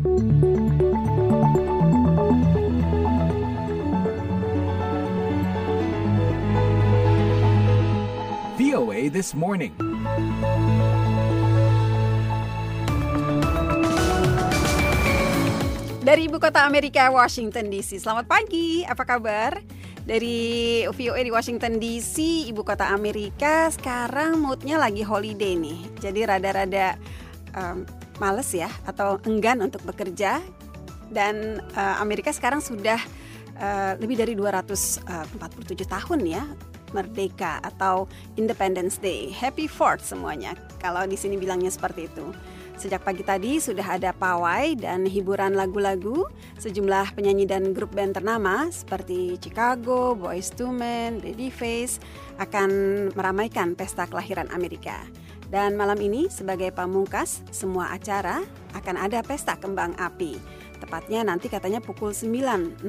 VOA This Morning. Dari ibu kota Amerika, Washington DC. Selamat pagi, apa kabar? Dari VOA di Washington DC, ibu kota Amerika, sekarang moodnya lagi holiday nih. Jadi rada-rada um, males ya, atau enggan untuk bekerja. Dan uh, Amerika sekarang sudah uh, lebih dari 247 tahun ya merdeka atau Independence Day. Happy Fourth semuanya. Kalau di sini bilangnya seperti itu. Sejak pagi tadi sudah ada pawai dan hiburan lagu-lagu sejumlah penyanyi dan grup band ternama seperti Chicago, Boyz II Men, Babyface akan meramaikan pesta kelahiran Amerika. Dan malam ini sebagai pamungkas semua acara akan ada pesta kembang api. Tepatnya nanti katanya pukul 9.09.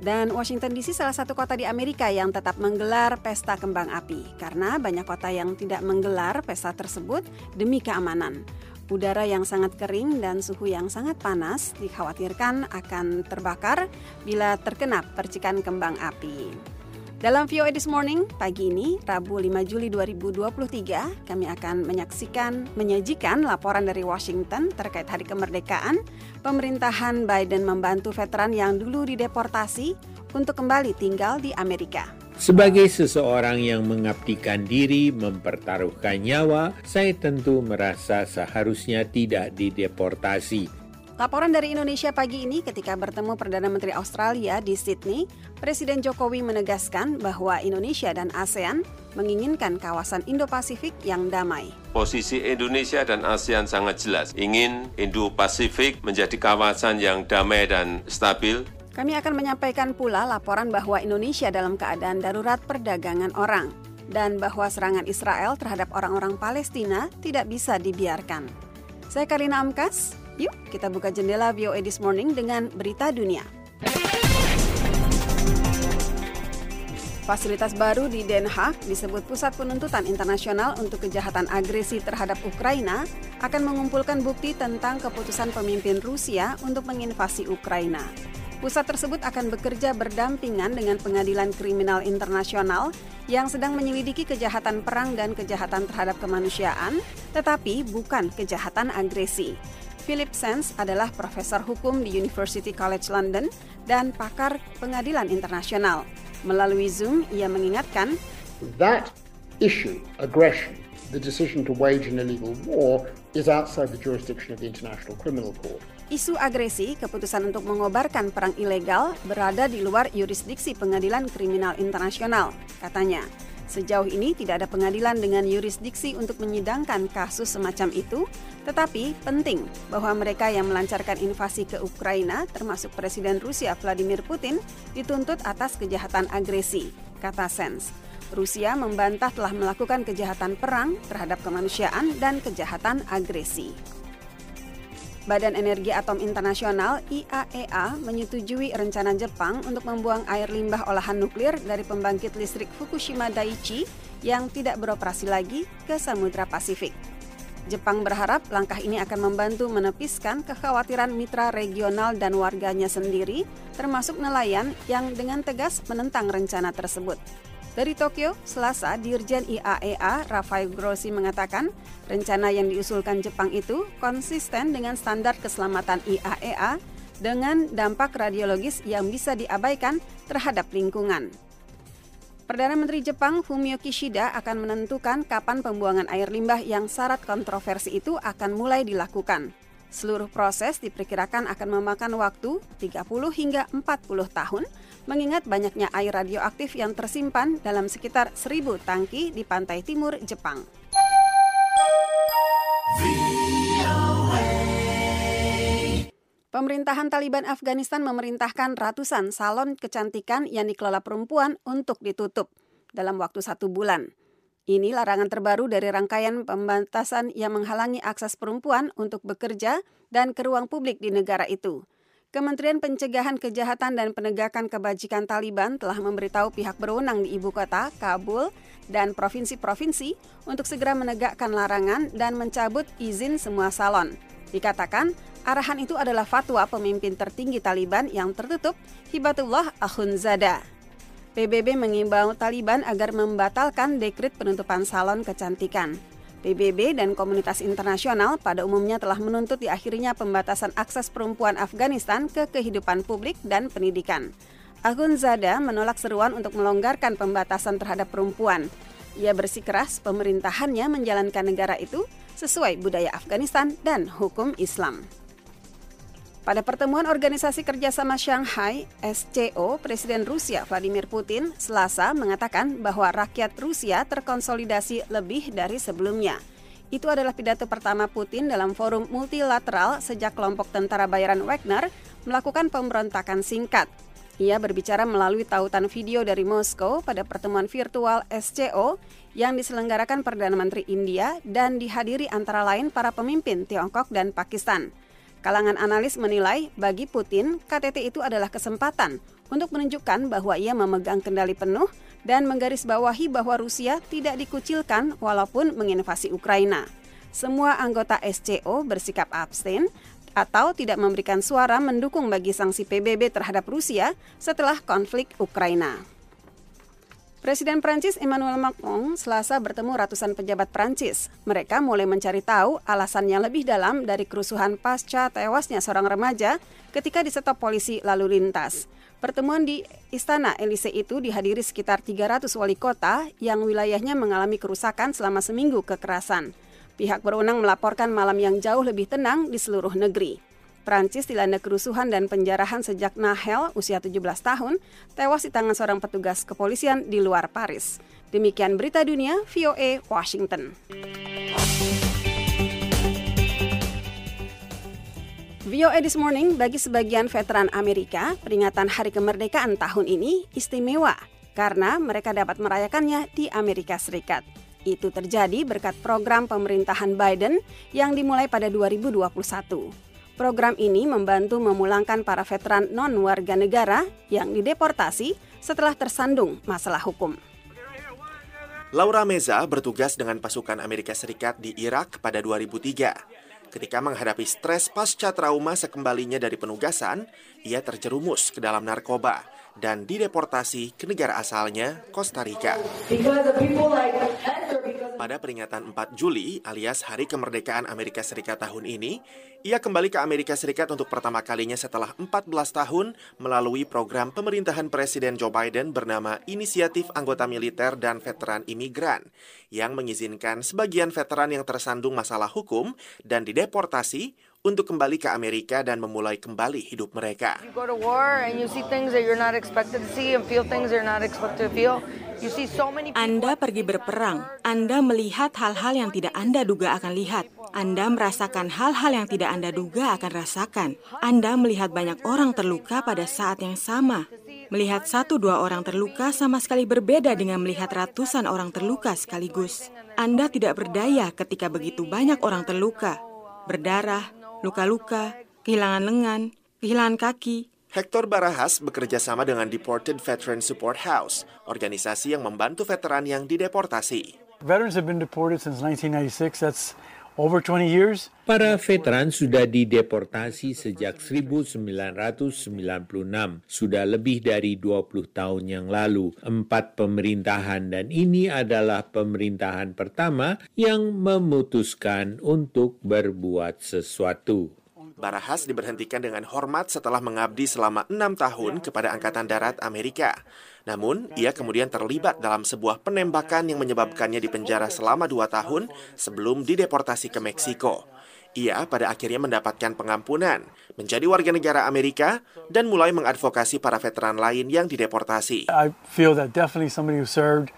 Dan Washington DC salah satu kota di Amerika yang tetap menggelar pesta kembang api karena banyak kota yang tidak menggelar pesta tersebut demi keamanan. Udara yang sangat kering dan suhu yang sangat panas dikhawatirkan akan terbakar bila terkena percikan kembang api. Dalam VOA This Morning, pagi ini, Rabu 5 Juli 2023, kami akan menyaksikan, menyajikan laporan dari Washington terkait Hari Kemerdekaan, pemerintahan Biden membantu veteran yang dulu dideportasi untuk kembali tinggal di Amerika. Sebagai seseorang yang mengabdikan diri, mempertaruhkan nyawa, saya tentu merasa seharusnya tidak dideportasi. Laporan dari Indonesia pagi ini ketika bertemu Perdana Menteri Australia di Sydney, Presiden Jokowi menegaskan bahwa Indonesia dan ASEAN menginginkan kawasan Indo-Pasifik yang damai. Posisi Indonesia dan ASEAN sangat jelas, ingin Indo-Pasifik menjadi kawasan yang damai dan stabil. Kami akan menyampaikan pula laporan bahwa Indonesia dalam keadaan darurat perdagangan orang dan bahwa serangan Israel terhadap orang-orang Palestina tidak bisa dibiarkan. Saya Karina Amkas, Yuk, kita buka jendela VOA This Morning dengan berita dunia. Fasilitas baru di Den Haag disebut Pusat Penuntutan Internasional untuk Kejahatan Agresi terhadap Ukraina akan mengumpulkan bukti tentang keputusan pemimpin Rusia untuk menginvasi Ukraina. Pusat tersebut akan bekerja berdampingan dengan Pengadilan Kriminal Internasional yang sedang menyelidiki kejahatan perang dan kejahatan terhadap kemanusiaan, tetapi bukan kejahatan agresi. Philip Sands adalah profesor hukum di University College London dan pakar pengadilan internasional. Melalui Zoom, ia mengingatkan, That issue, aggression, the decision to wage an illegal war, is outside the jurisdiction of the International Criminal Court. Isu agresi, keputusan untuk mengobarkan perang ilegal, berada di luar yurisdiksi pengadilan kriminal internasional, katanya. Sejauh ini tidak ada pengadilan dengan yurisdiksi untuk menyidangkan kasus semacam itu, tetapi penting bahwa mereka yang melancarkan invasi ke Ukraina, termasuk Presiden Rusia Vladimir Putin, dituntut atas kejahatan agresi, kata Sens. Rusia membantah telah melakukan kejahatan perang terhadap kemanusiaan dan kejahatan agresi. Badan Energi Atom Internasional IAEA menyetujui rencana Jepang untuk membuang air limbah olahan nuklir dari pembangkit listrik Fukushima Daiichi yang tidak beroperasi lagi ke Samudra Pasifik. Jepang berharap langkah ini akan membantu menepiskan kekhawatiran mitra regional dan warganya sendiri, termasuk nelayan yang dengan tegas menentang rencana tersebut. Dari Tokyo, Selasa, Dirjen IAEA Rafael Grossi mengatakan rencana yang diusulkan Jepang itu konsisten dengan standar keselamatan IAEA dengan dampak radiologis yang bisa diabaikan terhadap lingkungan. Perdana Menteri Jepang Fumio Kishida akan menentukan kapan pembuangan air limbah yang syarat kontroversi itu akan mulai dilakukan. Seluruh proses diperkirakan akan memakan waktu 30 hingga 40 tahun, mengingat banyaknya air radioaktif yang tersimpan dalam sekitar 1000 tangki di pantai timur Jepang. Pemerintahan Taliban Afghanistan memerintahkan ratusan salon kecantikan yang dikelola perempuan untuk ditutup dalam waktu satu bulan. Ini larangan terbaru dari rangkaian pembatasan yang menghalangi akses perempuan untuk bekerja dan ke ruang publik di negara itu. Kementerian Pencegahan Kejahatan dan Penegakan Kebajikan Taliban telah memberitahu pihak berwenang di ibu kota, Kabul, dan provinsi-provinsi untuk segera menegakkan larangan dan mencabut izin semua salon. Dikatakan, Arahan itu adalah fatwa pemimpin tertinggi Taliban yang tertutup, Hibatullah Akhundzada. PBB mengimbau Taliban agar membatalkan dekrit penutupan salon kecantikan. PBB dan komunitas internasional pada umumnya telah menuntut diakhirinya pembatasan akses perempuan Afghanistan ke kehidupan publik dan pendidikan. Akhundzada menolak seruan untuk melonggarkan pembatasan terhadap perempuan. Ia bersikeras pemerintahannya menjalankan negara itu sesuai budaya Afghanistan dan hukum Islam. Pada pertemuan Organisasi Kerjasama Shanghai, SCO, Presiden Rusia Vladimir Putin Selasa mengatakan bahwa rakyat Rusia terkonsolidasi lebih dari sebelumnya. Itu adalah pidato pertama Putin dalam forum multilateral sejak kelompok tentara bayaran Wagner melakukan pemberontakan singkat. Ia berbicara melalui tautan video dari Moskow pada pertemuan virtual SCO yang diselenggarakan Perdana Menteri India dan dihadiri antara lain para pemimpin Tiongkok dan Pakistan. Kalangan analis menilai bagi Putin, KTT itu adalah kesempatan untuk menunjukkan bahwa ia memegang kendali penuh dan menggarisbawahi bahwa Rusia tidak dikucilkan walaupun menginvasi Ukraina. Semua anggota SCO bersikap abstain atau tidak memberikan suara mendukung bagi sanksi PBB terhadap Rusia setelah konflik Ukraina. Presiden Prancis Emmanuel Macron selasa bertemu ratusan pejabat Prancis. Mereka mulai mencari tahu alasannya lebih dalam dari kerusuhan pasca tewasnya seorang remaja ketika disetop polisi lalu lintas. Pertemuan di Istana Elise itu dihadiri sekitar 300 wali kota yang wilayahnya mengalami kerusakan selama seminggu kekerasan. Pihak berwenang melaporkan malam yang jauh lebih tenang di seluruh negeri. Prancis dilanda kerusuhan dan penjarahan sejak Nahel, usia 17 tahun, tewas di tangan seorang petugas kepolisian di luar Paris. Demikian berita dunia VOA Washington. VOA This Morning bagi sebagian veteran Amerika, peringatan Hari Kemerdekaan tahun ini istimewa karena mereka dapat merayakannya di Amerika Serikat. Itu terjadi berkat program pemerintahan Biden yang dimulai pada 2021. Program ini membantu memulangkan para veteran non-warga negara yang dideportasi setelah tersandung masalah hukum. Laura Meza bertugas dengan pasukan Amerika Serikat di Irak pada 2003. Ketika menghadapi stres pasca trauma sekembalinya dari penugasan, ia terjerumus ke dalam narkoba dan dideportasi ke negara asalnya, Costa Rica. Pada peringatan 4 Juli alias Hari Kemerdekaan Amerika Serikat tahun ini, ia kembali ke Amerika Serikat untuk pertama kalinya setelah 14 tahun melalui program pemerintahan Presiden Joe Biden bernama Inisiatif Anggota Militer dan Veteran Imigran yang mengizinkan sebagian veteran yang tersandung masalah hukum dan dideportasi untuk kembali ke Amerika dan memulai kembali hidup mereka. Anda pergi berperang, Anda melihat hal-hal yang tidak Anda duga akan lihat. Anda merasakan hal-hal yang tidak Anda duga akan rasakan. Anda melihat banyak orang terluka pada saat yang sama. Melihat satu dua orang terluka sama sekali berbeda dengan melihat ratusan orang terluka sekaligus. Anda tidak berdaya ketika begitu banyak orang terluka, berdarah, luka-luka, kehilangan lengan, kehilangan kaki, Hector Barahas bekerja sama dengan Deported Veteran Support House, organisasi yang membantu veteran yang dideportasi. Veterans have been deported since 1996. That's over 20 years. Para veteran sudah dideportasi sejak 1996, sudah lebih dari 20 tahun yang lalu. Empat pemerintahan dan ini adalah pemerintahan pertama yang memutuskan untuk berbuat sesuatu. Barahas diberhentikan dengan hormat setelah mengabdi selama enam tahun kepada Angkatan Darat Amerika. Namun, ia kemudian terlibat dalam sebuah penembakan yang menyebabkannya dipenjara selama dua tahun sebelum dideportasi ke Meksiko. Ia pada akhirnya mendapatkan pengampunan, menjadi warga negara Amerika, dan mulai mengadvokasi para veteran lain yang dideportasi. I feel that definitely somebody who served,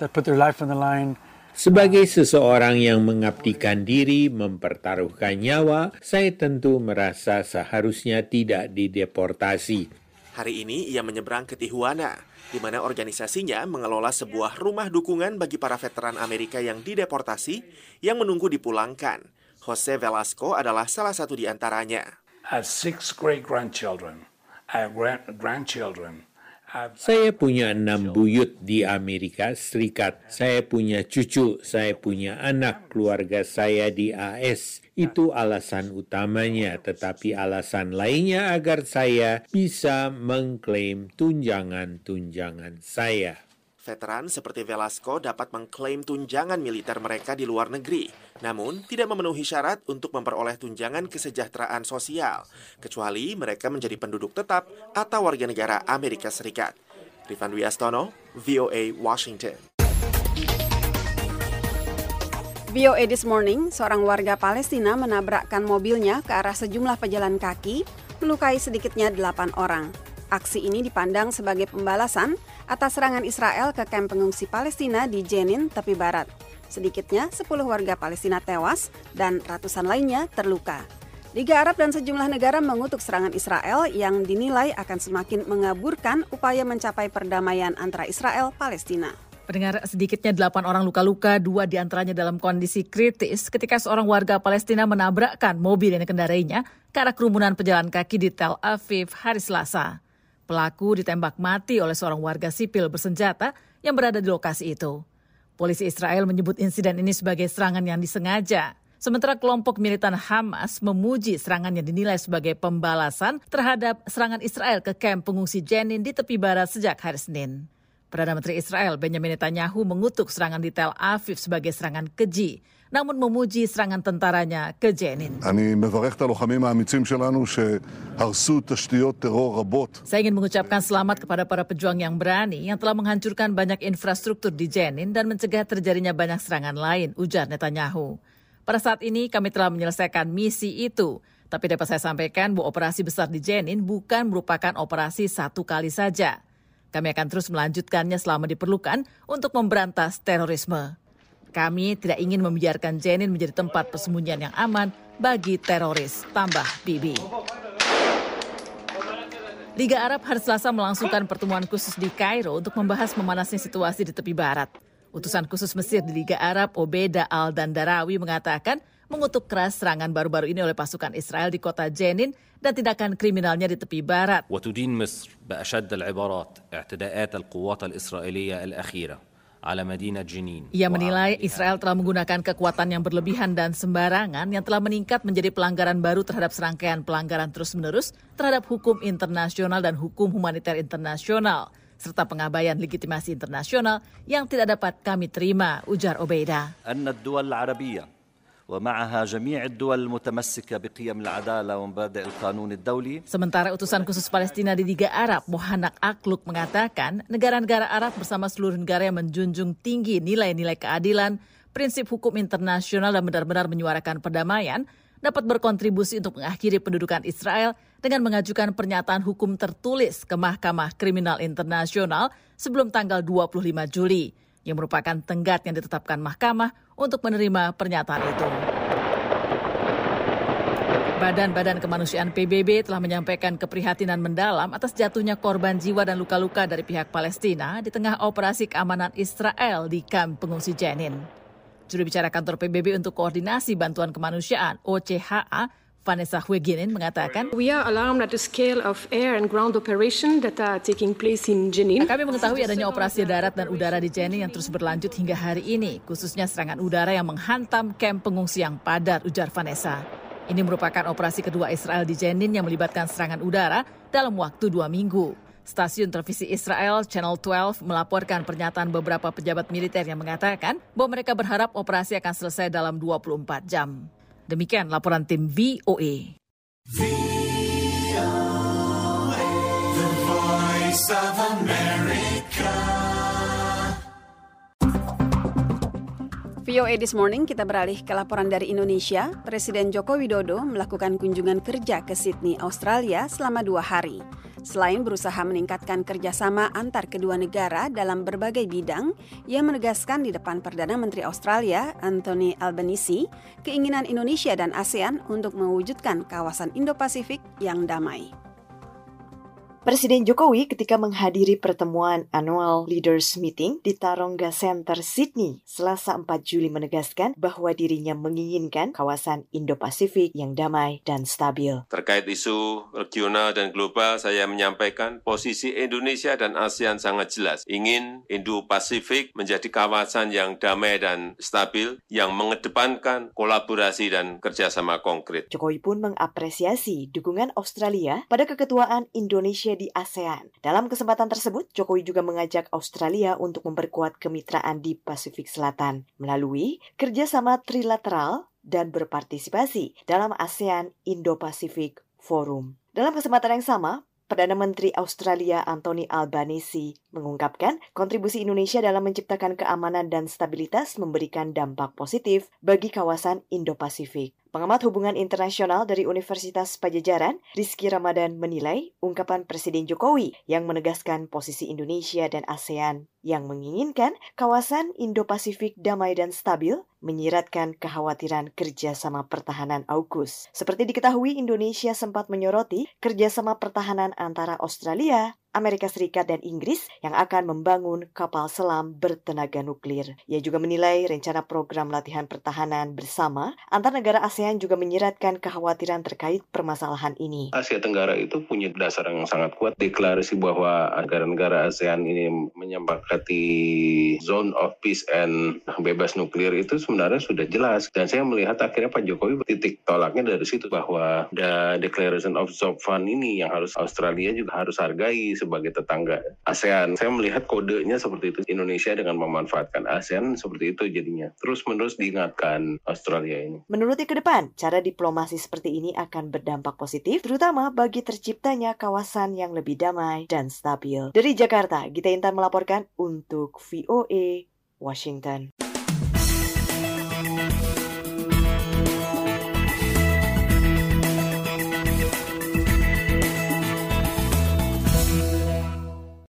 that put their life on the line, sebagai seseorang yang mengabdikan diri, mempertaruhkan nyawa, saya tentu merasa seharusnya tidak dideportasi. Hari ini ia menyeberang ke Tijuana, di mana organisasinya mengelola sebuah rumah dukungan bagi para veteran Amerika yang dideportasi yang menunggu dipulangkan. Jose Velasco adalah salah satu di antaranya. I have six great grandchildren. I have grand grandchildren. Saya punya enam buyut di Amerika Serikat. Saya punya cucu, saya punya anak, keluarga saya di AS. Itu alasan utamanya, tetapi alasan lainnya agar saya bisa mengklaim tunjangan-tunjangan saya. Veteran seperti Velasco dapat mengklaim tunjangan militer mereka di luar negeri, namun tidak memenuhi syarat untuk memperoleh tunjangan kesejahteraan sosial, kecuali mereka menjadi penduduk tetap atau warga negara Amerika Serikat. Rifan Wiastono, VOA Washington. VOA This Morning, seorang warga Palestina menabrakkan mobilnya ke arah sejumlah pejalan kaki, melukai sedikitnya delapan orang. Aksi ini dipandang sebagai pembalasan atas serangan Israel ke kamp pengungsi Palestina di Jenin, tepi barat. Sedikitnya 10 warga Palestina tewas dan ratusan lainnya terluka. Liga Arab dan sejumlah negara mengutuk serangan Israel yang dinilai akan semakin mengaburkan upaya mencapai perdamaian antara Israel Palestina. Pendengar sedikitnya delapan orang luka-luka, dua di antaranya dalam kondisi kritis ketika seorang warga Palestina menabrakkan mobil yang dikendarainya ke arah kerumunan pejalan kaki di Tel Aviv hari Selasa. Pelaku ditembak mati oleh seorang warga sipil bersenjata yang berada di lokasi itu. Polisi Israel menyebut insiden ini sebagai serangan yang disengaja. Sementara kelompok militan Hamas memuji serangan yang dinilai sebagai pembalasan terhadap serangan Israel ke kamp pengungsi Jenin di tepi barat sejak hari Senin. Perdana Menteri Israel Benjamin Netanyahu mengutuk serangan di Tel Aviv sebagai serangan keji namun memuji serangan tentaranya ke Jenin. Saya ingin mengucapkan selamat kepada para pejuang yang berani yang telah menghancurkan banyak infrastruktur di Jenin dan mencegah terjadinya banyak serangan lain, ujar Netanyahu. Pada saat ini kami telah menyelesaikan misi itu, tapi dapat saya sampaikan bahwa operasi besar di Jenin bukan merupakan operasi satu kali saja. Kami akan terus melanjutkannya selama diperlukan untuk memberantas terorisme. Kami tidak ingin membiarkan Jenin menjadi tempat persembunyian yang aman bagi teroris, tambah Bibi. Liga Arab hari Selasa melangsungkan pertemuan khusus di Kairo untuk membahas memanasnya situasi di tepi barat. Utusan khusus Mesir di Liga Arab, Obeda Al-Dandarawi mengatakan mengutuk keras serangan baru-baru ini oleh pasukan Israel di kota Jenin dan tindakan kriminalnya di tepi barat. وتدين مصر بأشد العبارات اعتداءات القوات الإسرائيلية الأخيرة ia menilai Israel telah menggunakan kekuatan yang berlebihan dan sembarangan yang telah meningkat menjadi pelanggaran baru terhadap serangkaian pelanggaran terus-menerus terhadap hukum internasional dan hukum humaniter internasional, serta pengabaian legitimasi internasional yang tidak dapat kami terima, ujar Obeida. ومعها جميع الدول المتمسكة بقيم العدالة ومبادئ القانون الدولي. Sementara utusan khusus Palestina di Liga Arab, Mohanak Akluk mengatakan negara-negara Arab bersama seluruh negara yang menjunjung tinggi nilai-nilai keadilan, prinsip hukum internasional dan benar-benar menyuarakan perdamaian dapat berkontribusi untuk mengakhiri pendudukan Israel dengan mengajukan pernyataan hukum tertulis ke Mahkamah Kriminal Internasional sebelum tanggal 25 Juli yang merupakan tenggat yang ditetapkan mahkamah untuk menerima pernyataan itu. Badan-badan kemanusiaan PBB telah menyampaikan keprihatinan mendalam atas jatuhnya korban jiwa dan luka-luka dari pihak Palestina di tengah operasi keamanan Israel di kamp pengungsi Jenin. Juru bicara kantor PBB untuk koordinasi bantuan kemanusiaan OCHA Vanessa Hueginin mengatakan, We are alarmed at the scale of air and ground operation that are taking place in Jenin. Kami mengetahui adanya operasi darat dan udara di Jenin yang terus berlanjut hingga hari ini, khususnya serangan udara yang menghantam kamp pengungsi yang padat, ujar Vanessa. Ini merupakan operasi kedua Israel di Jenin yang melibatkan serangan udara dalam waktu dua minggu. Stasiun televisi Israel Channel 12 melaporkan pernyataan beberapa pejabat militer yang mengatakan bahwa mereka berharap operasi akan selesai dalam 24 jam. Demikian laporan tim VOA. VOA This Morning kita beralih ke laporan dari Indonesia. Presiden Joko Widodo melakukan kunjungan kerja ke Sydney, Australia selama dua hari. Selain berusaha meningkatkan kerjasama antar kedua negara dalam berbagai bidang, ia menegaskan di depan Perdana Menteri Australia, Anthony Albanese, keinginan Indonesia dan ASEAN untuk mewujudkan kawasan Indo-Pasifik yang damai. Presiden Jokowi ketika menghadiri pertemuan Annual Leaders Meeting di Tarongga Center, Sydney, Selasa 4 Juli menegaskan bahwa dirinya menginginkan kawasan Indo-Pasifik yang damai dan stabil. Terkait isu regional dan global, saya menyampaikan posisi Indonesia dan ASEAN sangat jelas. Ingin Indo-Pasifik menjadi kawasan yang damai dan stabil, yang mengedepankan kolaborasi dan kerjasama konkret. Jokowi pun mengapresiasi dukungan Australia pada keketuaan Indonesia di ASEAN. Dalam kesempatan tersebut, Jokowi juga mengajak Australia untuk memperkuat kemitraan di Pasifik Selatan melalui kerjasama trilateral dan berpartisipasi dalam ASEAN Indo-Pacific Forum. Dalam kesempatan yang sama, Perdana Menteri Australia Anthony Albanese mengungkapkan kontribusi Indonesia dalam menciptakan keamanan dan stabilitas memberikan dampak positif bagi kawasan Indo-Pasifik. Pengamat hubungan internasional dari Universitas Pajajaran, Rizky Ramadan menilai ungkapan Presiden Jokowi yang menegaskan posisi Indonesia dan ASEAN yang menginginkan kawasan Indo-Pasifik damai dan stabil menyiratkan kekhawatiran kerjasama pertahanan AUKUS. Seperti diketahui, Indonesia sempat menyoroti kerjasama pertahanan antara Australia, Amerika Serikat dan Inggris yang akan membangun kapal selam bertenaga nuklir. Ia juga menilai rencana program latihan pertahanan bersama antar negara ASEAN juga menyiratkan kekhawatiran terkait permasalahan ini. Asia Tenggara itu punya dasar yang sangat kuat deklarasi bahwa negara-negara ASEAN ini menyepakati zone of peace and bebas nuklir itu sebenarnya sudah jelas dan saya melihat akhirnya Pak Jokowi titik tolaknya dari situ bahwa the declaration of Fund ini yang harus Australia juga harus hargai sebagai tetangga ASEAN. Saya melihat kodenya seperti itu. Indonesia dengan memanfaatkan ASEAN seperti itu jadinya. Terus-menerus diingatkan Australia ini. Menurutnya ke depan, cara diplomasi seperti ini akan berdampak positif, terutama bagi terciptanya kawasan yang lebih damai dan stabil. Dari Jakarta, Gita Intan melaporkan untuk VOA Washington.